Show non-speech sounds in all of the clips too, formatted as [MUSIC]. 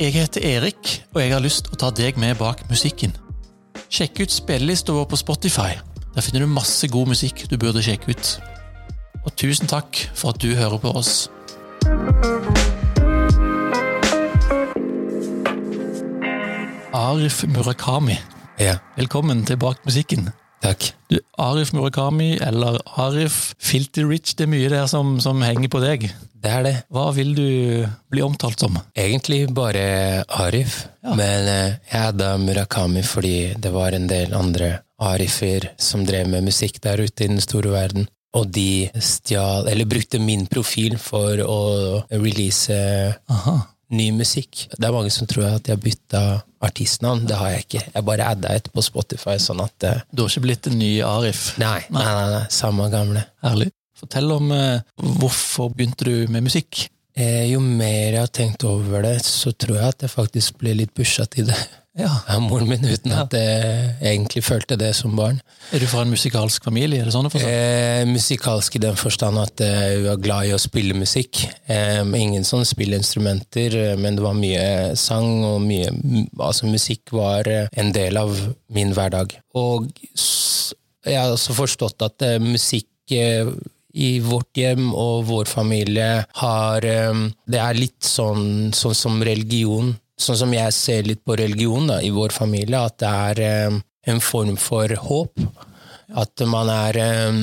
Jeg heter Erik, og jeg har lyst til å ta deg med bak musikken. Sjekk ut spillelista vår på Spotify. Der finner du masse god musikk du burde sjekke ut. Og tusen takk for at du hører på oss. Arif Murakami, Ja, velkommen til Bak musikken. takk. Du, Arif Murakami, eller Arif Filty Rich, det er mye der som, som henger på deg. Det er det. Hva vil du bli omtalt som? Egentlig bare Arif, Ja. men eh, jeg hadde Murakami fordi det var en del andre Arifer som drev med musikk der ute i den store verden. Og de stjal, eller brukte min profil for å release Aha. ny musikk. Det er mange som tror at jeg bytta artistnavn. Det har jeg ikke. Jeg bare adda et på Spotify, sånn at eh, Du har ikke blitt en ny Arif? Nei, nei, nei, nei samme gamle. Herlig. Fortell om eh, hvorfor begynte du med musikk? Eh, jo mer jeg har tenkt over det, så tror jeg at jeg faktisk ble litt pusha til det [LAUGHS] Ja. av moren min, uten at jeg egentlig følte det som barn. Er du fra en musikalsk familie? er det sånn? Eh, musikalsk i den forstand at eh, jeg var glad i å spille musikk. Eh, ingen sånn spilleinstrumenter, eh, men det var mye sang, og mye Altså, musikk var eh, en del av min hverdag. Og jeg har også forstått at eh, musikk eh, i vårt hjem og vår familie har eh, Det er litt sånn, sånn som religion. Sånn som jeg ser litt på religion da, i vår familie, at det er eh, en form for håp. At man er eh,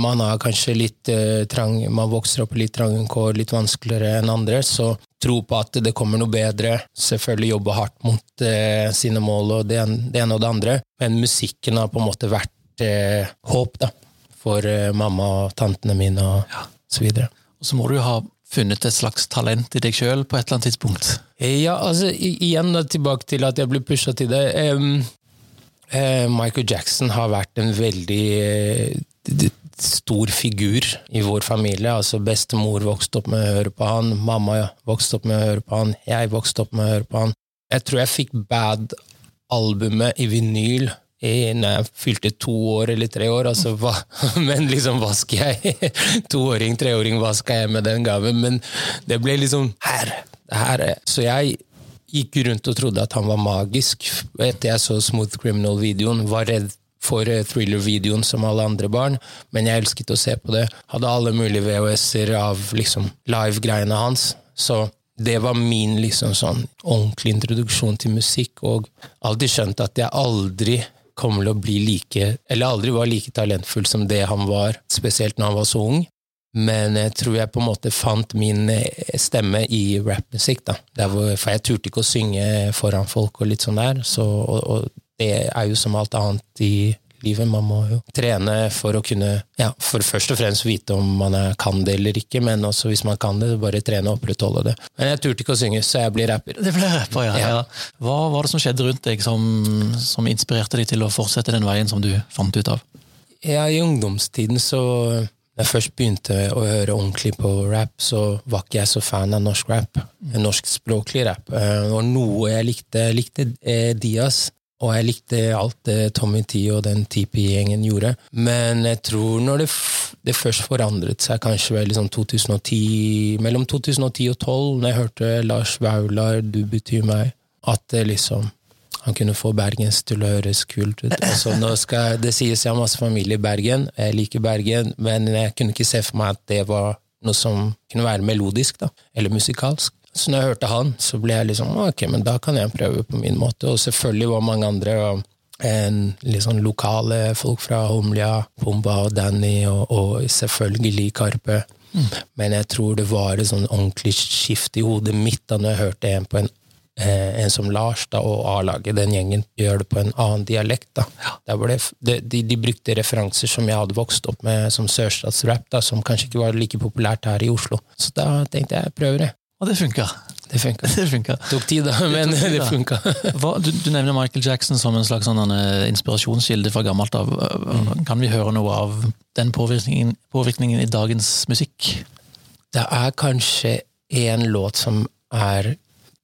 Man har kanskje litt eh, trang Man vokser opp i litt trange kår, litt vanskeligere enn andre, så tro på at det kommer noe bedre. Selvfølgelig jobbe hardt mot eh, sine mål og det, en- det ene og det andre, men musikken har på en måte vært eh, håp da, for eh, mamma og tantene mine og så videre. Og så må du jo ha funnet et slags talent i deg sjøl på et eller annet tidspunkt. Ja, altså igjen da, tilbake til at jeg ble pusha til det. Um, uh, Michael Jackson har vært en veldig eh, d- stor figur i vår familie. Altså Bestemor vokste opp med å høre på han, mamma vokste opp med å høre på han, jeg vokste opp med å høre på han. Jeg tror jeg fikk Bad-albumet i vinyl i, når jeg fylte to år eller tre år. Altså, hva, [LAUGHS] men liksom, hva skal jeg? [LAUGHS] Toåring, treåring, hva skal jeg med den gaven? Men det ble liksom her. her. Så jeg gikk rundt og trodde at han var magisk. Etter jeg så Smooth Criminal-videoen, var redd for eh, thriller-videoen som alle andre barn, men jeg elsket å se på det. Hadde alle mulige VHS-er av liksom live-greiene hans. Så det var min liksom sånn ordentlig introduksjon til musikk, og alltid skjønt at jeg aldri kommer til å bli like Eller aldri var like talentfull som det han var, spesielt når han var så ung. Men jeg tror jeg på en måte fant min eh, stemme i rappmusikk. da. Hvor, for jeg turte ikke å synge foran folk og litt sånn der. Så, og, og det er jo som alt annet i livet. Man må jo trene for å kunne ja, For først og fremst vite om man kan det eller ikke, men også hvis man kan det, bare trene og opprettholde det. Men jeg turte ikke å synge, så jeg blir rapper. Det ble rapper, ja. Ja. Hva var det som skjedde rundt deg som, som inspirerte deg til å fortsette den veien som du fant ut av? Ja, I ungdomstiden så da jeg først begynte å høre ordentlig på rap, så var ikke jeg så fan av norsk rap. Norskspråklig rap. Og var noe jeg likte. Jeg likte eh, Diaz, og jeg likte alt det Tommy T og den TP-gjengen gjorde. Men jeg tror når det, det først forandret seg, kanskje vel liksom 2010, mellom 2010 og 2012, når jeg hørte Lars Vaular, Du betyr meg, at det liksom han kunne få bergens til å høres kult ut. Altså, skal, det sies jeg har masse familie i Bergen, jeg liker Bergen, men jeg kunne ikke se for meg at det var noe som kunne være melodisk, da, eller musikalsk. Så når jeg hørte han, så ble jeg liksom ok, men da kan jeg prøve på min måte. Og selvfølgelig var mange andre og en, sånn lokale folk fra Holmlia, Pumba og Danny, og, og selvfølgelig Karpe. Men jeg tror det var et sånn ordentlig skifte i hodet mitt da når jeg hørte en på en eh, en som Lars da, og A-laget, den gjengen, gjør det på en annen dialekt. Da. Var det, de, de, de brukte referanser som jeg hadde vokst opp med som sørstatsrap, da, som kanskje ikke var like populært her i Oslo. Så da tenkte jeg jeg prøver det. Og det funka. Det funka. [LAUGHS] Det funka. Tok tid, da, men det, det funka. [LAUGHS] Du, du nevner Michael Jackson som en slags sånn, eh, inspirasjonskilde fra gammelt av. Kan vi høre noe av den påvirkningen, påvirkningen i dagens musikk? Det er kanskje en låt som er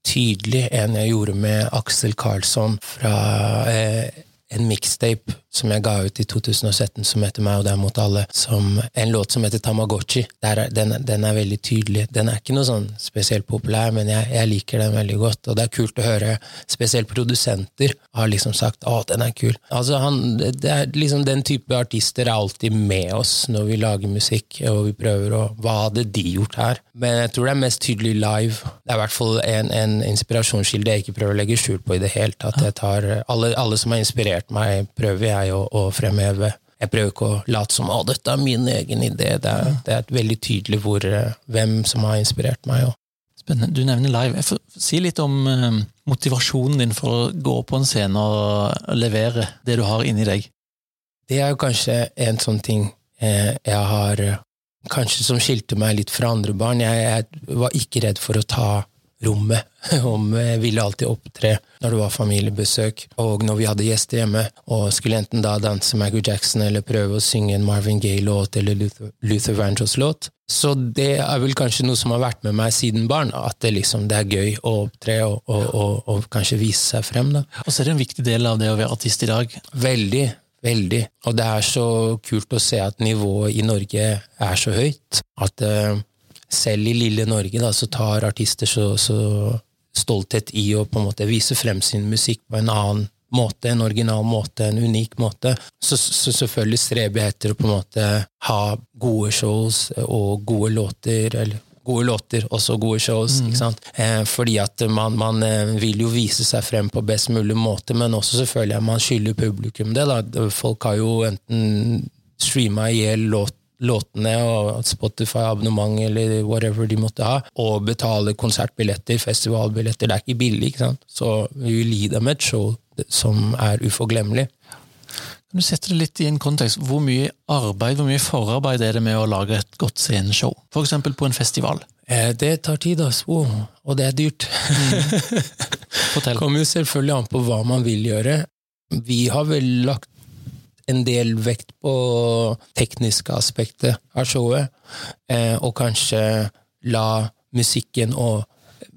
tydelig, en jeg gjorde med Aksel Karlsson fra eh, en mixtape som jeg ga ut i 2017, som heter Meg og deg mot alle, som en låt som heter Tamagotchi. Er, den, den, er veldig tydelig. Den er ikke noe sånn spesielt populær, men jeg, jeg, liker den veldig godt, og det er kult å høre. Spesielt produsenter har liksom sagt 'Å, den er kul'. Altså, han, det er liksom Den type artister er alltid med oss når vi lager musikk, og vi prøver å Hva hadde de gjort her? Men jeg tror det er mest tydelig live. Det er i hvert fall en, en inspirasjonskilde jeg ikke prøver å legge skjul på i det hele tatt. Jeg tar alle, alle som har inspirert meg, prøver jeg å, å fremheve. Jeg prøver ikke å late som at dette er min egen idé. Det er, det er veldig tydelig hvor, eh, hvem som har inspirert meg. Spennende. Du nevner live. Får, si litt om uh, motivasjonen din for å gå på en scene og levere det du har inni deg. Det er jo kanskje en sånn ting eh, jeg har Kanskje som skilte meg litt fra andre barn. Jeg, jeg var ikke redd for å ta rommet. [LAUGHS] Om jeg ville alltid opptre når det var familiebesøk, og når vi hadde gjester hjemme, og skulle enten da danse Michael Jackson eller prøve å synge en Marvin Gaye-låt eller Luther, Luther Vandross-låt. Så det er vel kanskje noe som har vært med meg siden barn, at det, liksom, det er gøy å opptre og, og, og, og, kanskje vise seg frem. da. Og så er det en viktig del av det å være artist i dag. Veldig. Veldig. Og det er så kult å se at nivået i Norge er så høyt. At uh, selv i lille Norge da, så tar artister så, så, stolthet i å på en måte vise frem sin musikk på en annen måte, en original måte, en unik måte. Så, så selvfølgelig streber jeg etter å på en måte ha gode shows og gode låter, eller gode låter, også gode shows. Mm. ikke sant? Eh, fordi at man, man, eh, vil jo vise seg frem på best mulig måte, men også selvfølgelig at man skylder publikum det. da. Folk har jo enten streama i hjel låt låtene og Spotify-abonnement eller whatever de måtte ha, og betale konsertbilletter, festivalbilletter. Det er ikke billig, ikke sant? så vi vil gi dem et show som er uforglemmelig. Kan du sette det litt i en kontekst? Hvor mye arbeid, hvor mye forarbeid er det med å lage et godt sceneshow, f.eks. på en festival? Eh, det tar tid, altså. Og det er dyrt. Mm. [LAUGHS] Fortell. Kommer jo selvfølgelig an på hva man vil gjøre. Vi har vel lagt en del vekt på tekniske aspekter av showet, eh, og kanskje la musikken og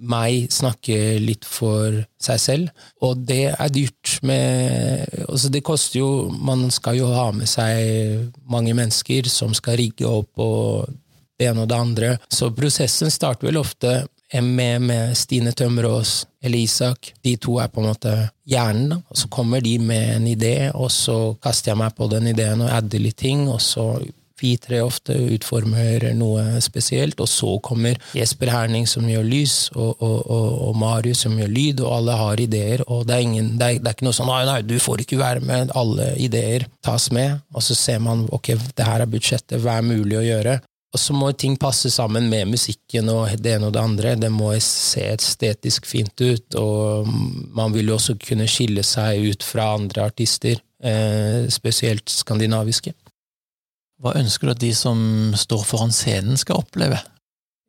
meg snakke litt for seg selv. Og det er dyrt med altså Det koster jo Man skal jo ha med seg mange mennesker som skal rigge opp og det ene og det andre. Så prosessen starter vel ofte med, med Stine Tømmerås eller Isak. De to er på en måte hjernen, og så kommer de med en idé, og så kaster jeg meg på den ideen og adder litt ting, og så vi tre ofte utformer noe spesielt, og så kommer Jesper Herning som gjør lys, og, og, og, og Marius som gjør lyd, og alle har ideer, og det er, ingen, det er, det er ikke noe sånn nei, nei, du får ikke være med, alle ideer tas med, og så ser man ok, det her er budsjettet, hva er mulig å gjøre? Og så må ting passe sammen med musikken og det ene og det andre. Det må se estetisk fint ut, og man vil jo også kunne skille seg ut fra andre artister, eh, spesielt skandinaviske. Hva ønsker du at de som står foran scenen, skal oppleve?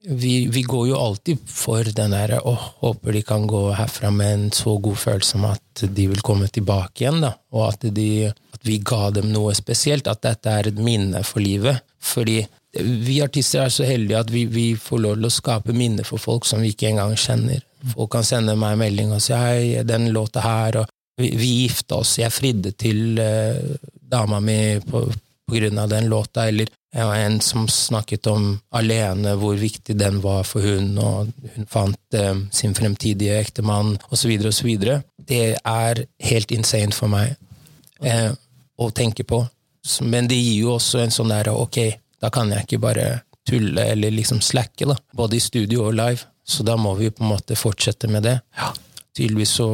Vi, vi går jo alltid for den derre å, håper de kan gå herfra med en så god følelse om at de vil komme tilbake igjen, da, og at, de, at vi ga dem noe spesielt, at dette er et minne for livet. Fordi vi artister er så heldige at vi, vi, får lov til å skape minner for folk som vi ikke engang kjenner. Folk kan sende meg en melding og si hei, den låta her, og vi, vi gifta oss, jeg fridde til uh, dama mi på, på, grunn av den låta, eller jeg var en som snakket om alene, hvor viktig den var for hun, og hun fant uh, sin fremtidige ektemann, osv., osv. Det er helt insane for meg uh, å tenke på. Men det gir jo også en sånn derre ok, da kan jeg ikke bare tulle eller liksom slacke, da. Både i studio og live. Så da må vi på en måte fortsette med det. Ja. Tydeligvis så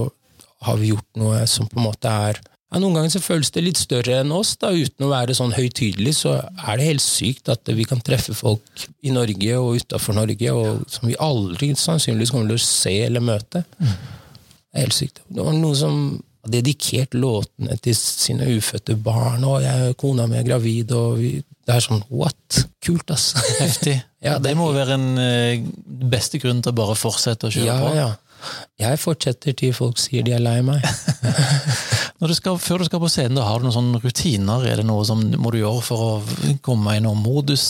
har vi gjort noe som på en måte er ja, Noen ganger så føles det litt større enn oss, da, uten å være sånn høytidelig. Så er det helt sykt at vi kan treffe folk i Norge og utafor Norge og som vi aldri sannsynligvis kommer til å se eller møte. Mm. Det er helt sykt. Det var noen som har dedikert låtene til sine ufødte barn, og jeg, kona mi er gravid, og vi det er sånn what? Kult, ass. [LAUGHS] Heftig. ja, det, det, må være den uh, beste grunnen til å bare fortsette å kjøre ja, på. Ja. Jeg fortsetter til folk sier de er lei meg. [LAUGHS] du skal, før du skal på scenen, da har du noen sånne rutiner? Er det noe som må du gjøre for å komme i noen modus,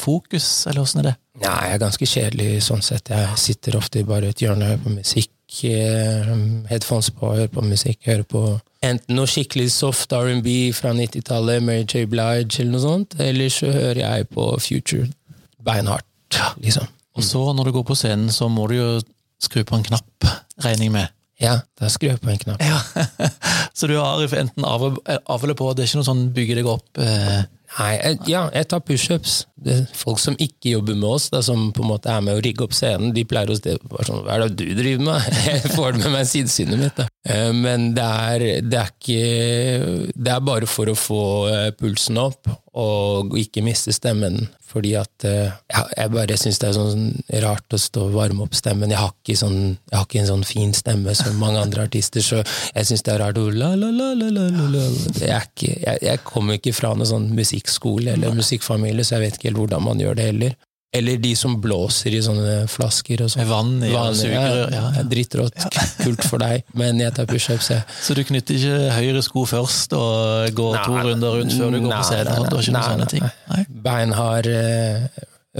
fokus, eller åssen er det? Nei, jeg er ganske kjedelig sånn sett. Jeg sitter ofte i bare et hjørne på musikk eh, headphones på, hører på musikk, hører på enten noe skikkelig soft R&B fra 90-tallet, Mary J. Blige eller noe sånt, eller så hører jeg på Future beinhardt, liksom. Og så når du går på scenen, så må du jo skru på en knapp, regner jeg med. Ja, da skrur jeg på en knapp. Ja. [LAUGHS] så du har enten av, av eller på, det er ikke noe sånn bygge deg opp eh... Nei, ja, jeg tar pushups. Folk som ikke jobber med oss, da, som på en måte er med å rigge opp scenen, de pleier å si sånn Hva er det du driver med? [LAUGHS] Jeg får det med meg sidesynet mitt. Da. Eh, men det er, det er ikke Det er bare for å få eh, pulsen opp, og ikke miste stemmen. Fordi at ja, Jeg bare syns det er sånn rart å stå og varme opp stemmen. Jeg har sånn, jeg har ikke en sånn fin stemme som mange andre artister, så jeg syns det er rart å la, la, la, la, la, la. Jeg, jeg, jeg kommer ikke fra noe sånn musikkskole eller musikkfamilie, så jeg vet ikke helt hvordan man gjør det heller. Eller de som blåser i sånne flasker. og sånn. Vann i Vann, sugerør. Ja, ja. Drittrått. Kult for deg, men jeg tar pushups, jeg. Så du knytter ikke høyre sko først og går Nei, to runder rundt før du går nei, på scenen? nei, nei, sånne ting? Nei. Beinhard eh,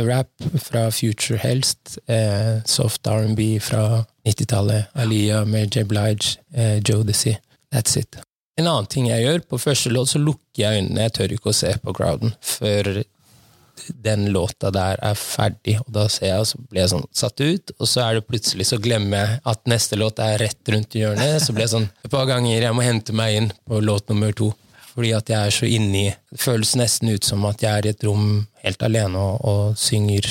rap fra Future helst. Eh, soft R&B fra 90-tallet. Aliyah, Mary J. Blige, eh, Jodeci. That's it. En annen ting jeg gjør, på første låt så lukker jeg øynene. Jeg tør ikke å se på crowden før den låta der er ferdig, og da ser jeg, og så blir jeg sånn satt ut, og så er det plutselig så glemmer jeg at neste låt er rett rundt hjørnet, så blir jeg sånn et par ganger jeg må hente meg inn på låt nummer to. Fordi at jeg er så inni Det føles nesten ut som at jeg er i et rom helt alene og, og synger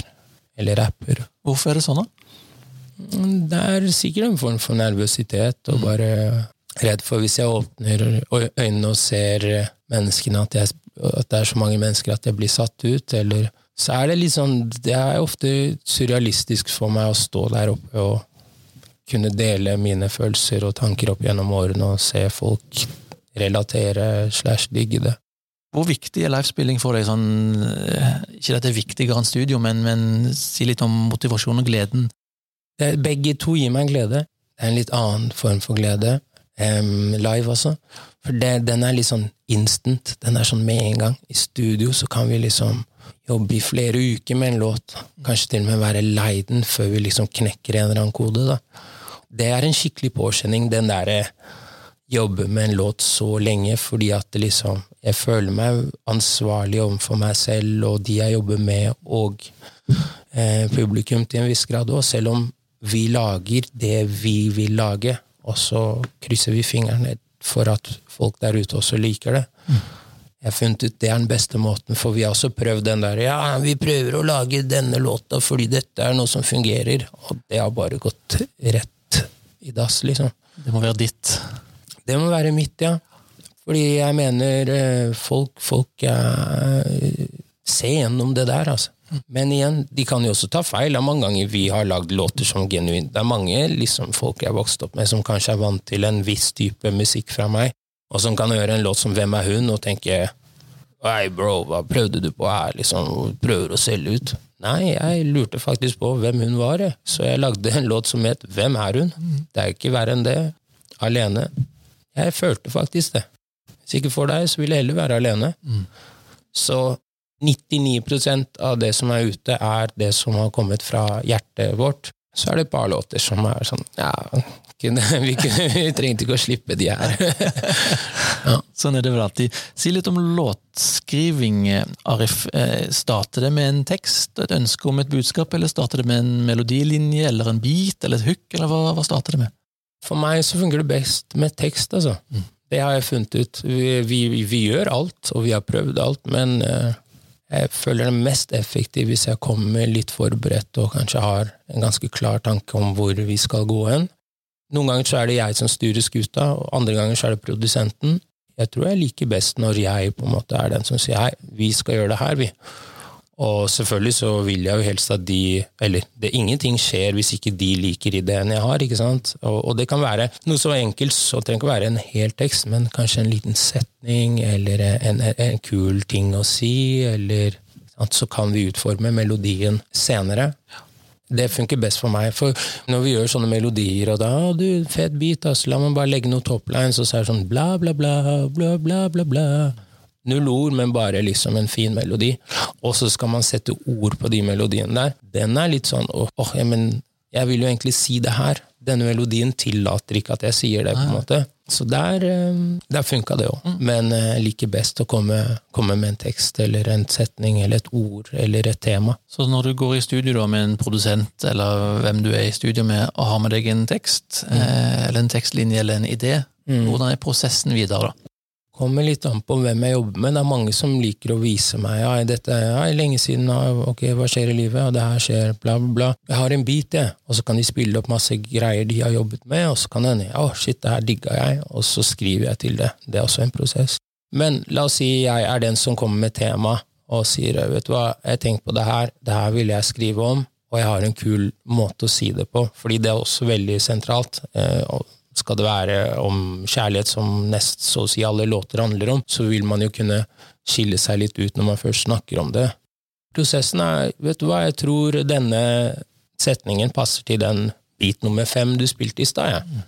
eller rapper. Hvorfor er det sånn, da? Det er sikkert en form for nervøsitet og bare redd for hvis jeg åpner øynene og ser menneskene, at, jeg, at det er så mange mennesker at jeg blir satt ut, eller så er det litt sånn Det er ofte surrealistisk for meg å stå der oppe og kunne dele mine følelser og tanker opp gjennom årene og se folk relatere slash digge det. Hvor viktig er livespilling for deg? Sånn, eh, ikke at det er viktigere enn studio, men, men si litt om motivasjon og gleden. Det, begge to gir meg glede. Det er en litt annen form for glede. Um, live også. For det, den er litt sånn instant. Den er sånn med en gang. I studio så kan vi liksom jobbe i flere uker med en låt. Kanskje til og med være lei den før vi liksom knekker en eller annen kode. da. Det er en skikkelig påkjenning, den derre jobbe med en låt så lenge, fordi at liksom Jeg føler meg ansvarlig overfor meg selv og de jeg jobber med, og eh, publikum til en viss grad òg, selv om vi lager det vi vil lage, og så krysser vi fingrene for at folk der ute også liker det. Jeg har funnet ut det er den beste måten, for vi har også prøvd den der Ja, vi prøver å lage denne låta fordi dette er noe som fungerer, og det har bare gått rett i dass, liksom. Det må være ditt. Det må være mitt, ja. Fordi jeg mener eh, folk, folk eh, ser gjennom det der, altså. Men igjen, de kan jo også ta feil. Det er mange ganger vi har lagd låter som genuint Det er mange liksom, folk jeg har vokst opp med, som kanskje er vant til en viss type musikk fra meg, og som kan høre en låt som Hvem er hun? og tenke Hei, bro, hva prøvde du på her? Liksom, prøver å selge ut? Nei, jeg lurte faktisk på hvem hun var, så jeg lagde en låt som het Hvem er hun? Det er ikke verre enn det. Alene. Jeg følte faktisk det. Hvis ikke for deg, så vil jeg heller være alene. Så 99% av det som er ute, er det som har kommet fra hjertet vårt. Så er det et par låter som er sånn Ja, kunne, [LAUGHS] vi, kunne, vi trengte ikke å slippe de her. [LAUGHS] ja. Sånn er det vel alltid. Si litt om låtskriving, Arif. Eh, starter det med en tekst, et ønske om et budskap, eller starter det med en melodilinje, eller en beat, eller et hook, eller hva, hva starter det med? For meg så fungerer det best med tekst, altså. Mm. Det har jeg funnet ut. Vi, vi, vi, gjør alt, og vi har prøvd alt, men uh, jeg føler det mest effektivt hvis jeg kommer litt forberedt og kanskje har en ganske klar tanke om hvor vi skal gå hen. Noen ganger så er det jeg som styrer skuta, og andre ganger så er det produsenten. Jeg tror jeg liker best når jeg på en måte er den som sier hei, vi skal gjøre det her, vi. Og selvfølgelig så vil jeg jo helst at de Eller det, ingenting skjer hvis ikke de liker ideen jeg har. ikke sant? Og, og det kan være noe så enkelt, så det trenger ikke være en hel tekst, men kanskje en liten setning, eller en, en, en kul ting å si, eller at Så kan vi utforme melodien senere. Det funker best for meg. For når vi gjør sånne melodier, og da å, du, fet beat, ass, la meg bare legge noen toplines, og så er det sånn bla, bla, bla, bla, bla, bla, bla. Null ord, men bare liksom en fin melodi. Og så skal man sette ord på de melodiene der. Den er litt sånn åh, oh, ja, men jeg vil jo egentlig si det her. Denne melodien tillater ikke at jeg sier det, på en måte. Så der, eh, der funka det òg. Men eh, jeg liker best å komme, komme med en tekst eller en setning eller et ord eller et tema. Så når du går i studio da med en produsent, eller hvem du er i studio med, og har med deg en tekst, mm. eller en tekstlinje eller en idé, hvordan er prosessen videre da? Kommer litt an på hvem jeg jobber med. Det er mange som liker å vise meg ja, dette ja, lenge siden, ja, ok, hva skjer i livet, ja, det her skjer, bla, bla, bla. Jeg har en bit, jeg. Og så kan de spille opp masse greier de har jobbet med, og så kan det hende ja, shit, det her digga jeg, og så skriver jeg til det. Det er også en prosess. Men la oss si jeg er den som kommer med tema og sier vet du hva, jeg tenker på det her, det her vil jeg skrive om, og jeg har en kul måte å si det på, fordi det er også veldig sentralt. Eh, skal det være om kjærlighet, som nest så å si alle låter handler om, så vil man jo kunne skille seg litt ut når man først snakker om det. Prosessen er Vet du hva, jeg tror denne setningen passer til den bit nummer fem du spilte i stad, jeg.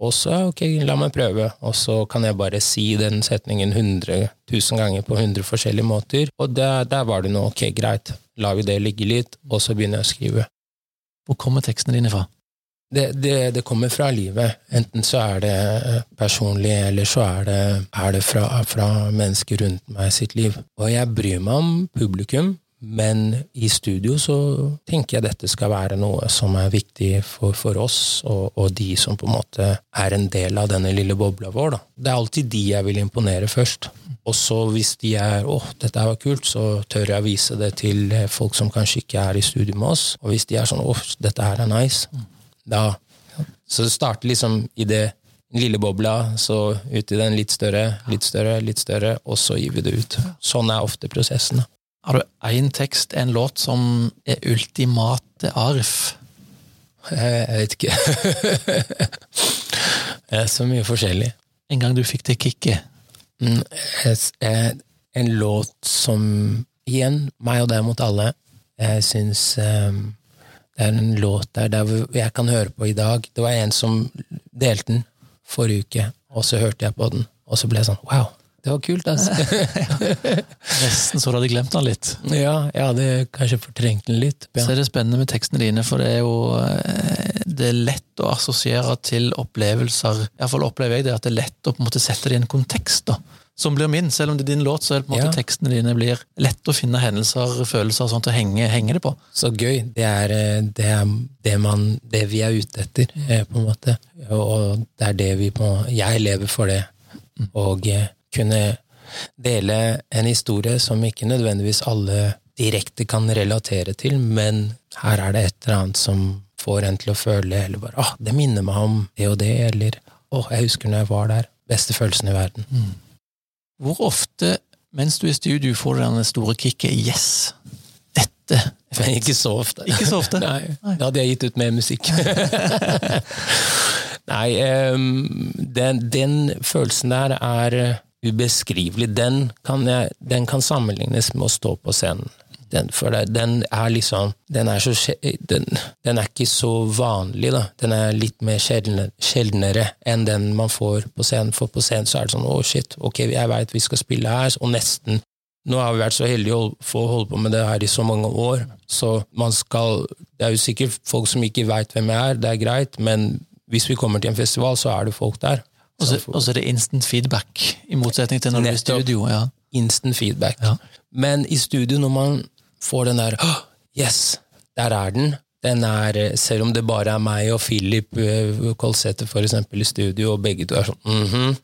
Og så, ok, la meg prøve, og så kan jeg bare si den setningen 100 000 ganger på 100 forskjellige måter, og der, der var det noe, ok, greit, lar vi det ligge litt, og så begynner jeg å skrive. Hvor kommer tekstene dine fra? Det, det, det, kommer fra livet. Enten så er det eh, personlig, eller så er det, er det fra, fra, mennesker rundt meg sitt liv. Og jeg bryr meg om publikum, men i studio så tenker jeg dette skal være noe som er viktig for, for oss, og, og, de som på en måte er en del av denne lille bobla vår. Da. Det er alltid de jeg vil imponere først. Og så hvis de er 'åh, dette var kult', så tør jeg å vise det til folk som kanskje ikke er i studio med oss. Og hvis de er sånn 'åh, dette her er nice', da Så det starter liksom i det lille bobla, så ut i den litt større, litt større, litt større, og så gir vi det ut. Sånn er ofte prosessen. Har du én tekst, en låt, som er ultimate arf? Jeg vet ikke. [LAUGHS] det er så mye forskjellig. En gang du fikk det kicket? Mm, en låt som Igjen, meg og deg mot alle. Jeg syns um, er en låt der, der jeg kan høre på i dag. Det var en som delte den forrige uke, og så hørte jeg på den, og så ble jeg sånn wow. Det var kult, altså. [LAUGHS] Nesten så du hadde glemt den litt. Ja, jeg hadde kanskje fortrengt den litt. Ja. Så er det spennende med tekstene dine, for det er jo eh, det er lett å assosiere til opplevelser. Iallfall opplever jeg det, at det er lett å på en måte sette det i en kontekst. da som blir min. Selv om det er din låt, så er det på en måte ja. tekstene dine blir lett å finne hendelser, følelser og sånt å henge, henge, det på. Så gøy. Det er eh, det, er det, man, det vi er ute etter, eh, på en måte. Og det er det vi på Jeg lever for det. Og eh, kunne dele en historie som ikke nødvendigvis alle direkte kan relatere til, men her er det et eller annet som får en til å føle eller bare ah, det minner meg om det og det, eller å, jeg husker når jeg var der. Beste følelsen i verden. Mm. Hvor ofte mens du er i studio får du det store kicket 'yes'? Dette Ikke så ofte. Ikke så ofte? [LAUGHS] Nei, da hadde jeg gitt ut mer musikk. [LAUGHS] Nei, um, den, den, følelsen der er ubeskrivelig. Den kan, jeg, den kan sammenlignes med å stå på scenen. Den, for den er liksom den er, så, den, den er, ikke så vanlig, da. Den er litt mer sjeldnere, sjeldnere enn den man får på scenen. For på scenen så er det sånn å, oh, shit, ok, jeg veit vi skal spille her, og nesten Nå har vi vært så heldige å få holde på med det her i så mange år, så man skal Det er jo sikkert folk som ikke veit hvem jeg er, det er greit, men hvis vi kommer til en festival, så er det folk der. Og så er det instant feedback, i motsetning til når du er i studio. ja. Instant feedback. Ja. Men i studio, når man får den der oh, Yes, der er den. Den er, eh, Selv om det bare er meg og Philip Kolsæter eksempel, i studio, og begge to er sånn mm -hmm.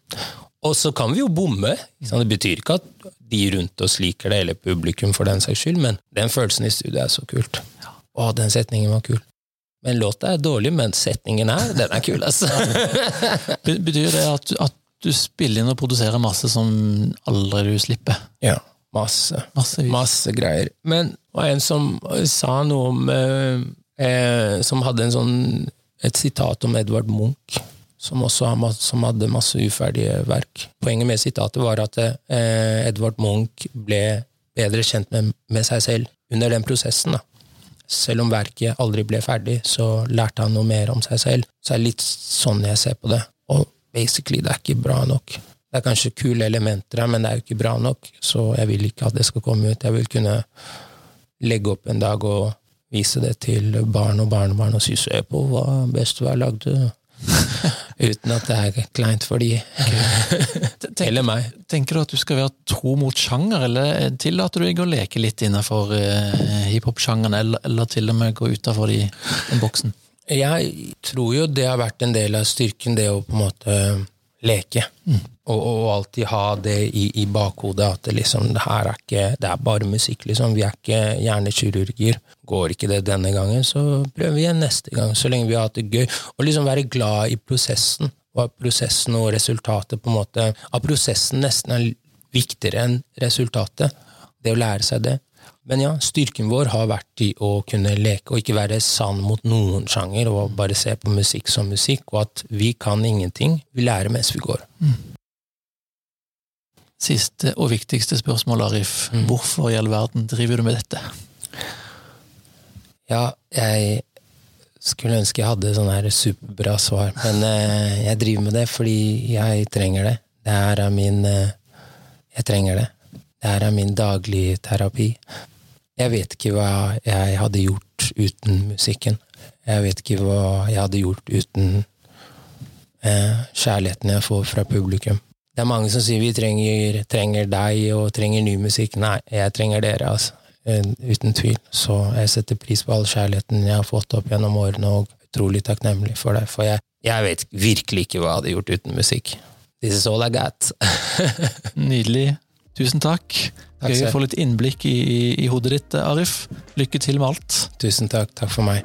Og så kan vi jo bomme. Det betyr ikke at de rundt oss liker det, eller publikum for den saks skyld, men den følelsen i studio er så kult. Å, den setningen var kul. Men låta er dårlig, men setningen her, den er kul, altså. [LAUGHS] Betyr det at, at, du spiller inn og produserer masse som aldri du slipper? Ja. Masse. Massevis. Masse greier. Men det var en som sa noe om eh, eh, Som hadde en sånn, et sitat om Edvard Munch, som også som hadde masse uferdige verk. Poenget med sitatet var at eh, Edvard Munch ble bedre kjent med, med, seg selv under den prosessen. da. Selv om verket aldri ble ferdig, så lærte han noe mer om seg selv. Så det er litt sånn jeg ser på det. Og basically, det er ikke bra nok. Det er kanskje kule elementer her, men det er jo ikke bra nok, så jeg vil ikke at det skal komme ut. Jeg vil kunne legge opp en dag og vise det til barn og barnebarn og si 'se på hva bestefar lagde'. [LAUGHS] Uten at det er kleint for de. [LAUGHS] Eller meg. Tenker du at du skal være tro mot sjanger, eller tillater du deg å leke litt innenfor eh, hiphop-sjangeren, eller, eller, til og med gå utafor den boksen? Jeg tror jo det har vært en del av styrken, det å på en måte leke. Mm. Og, og, alltid ha det i, i bakhodet at det liksom, det her er ikke Det er bare musikk, liksom. Vi er ikke hjernekirurger. Går ikke det denne gangen, så prøver vi igjen neste gang, så lenge vi har hatt det gøy. Og liksom være glad i prosessen, og at prosessen og resultatet på en måte At prosessen nesten er viktigere enn resultatet. Det å lære seg det. Men ja, styrken vår har vært i å kunne leke og ikke være sann mot noen sjanger, og bare se på musikk som musikk, og at vi kan ingenting. Vi lærer mens vi går. Mm. Siste og viktigste spørsmål, Arif. Mm. Hvorfor i all verden driver du med dette? Ja, jeg skulle ønske jeg hadde sånn her superbra svar, men eh, jeg driver med det fordi jeg trenger det. Det her er min eh, Jeg trenger det. Det her er min daglige terapi. Jeg vet ikke hva jeg hadde gjort uten musikken. Jeg vet ikke hva jeg hadde gjort uten eh, kjærligheten jeg får fra publikum. Det er mange som sier vi trenger, trenger deg og trenger ny musikk. Nei, jeg trenger dere, altså. Eh, uten tvil. Så jeg setter pris på all kjærligheten jeg har fått opp gjennom årene, og utrolig takknemlig for det. For jeg, jeg vet virkelig ikke hva jeg hadde gjort uten musikk. This is all I got. [LAUGHS] Nydelig. Tusen takk. takk Gøy å få litt innblikk i, i, i hodet ditt, Arif. Lykke til med alt. Tusen takk. Takk for meg.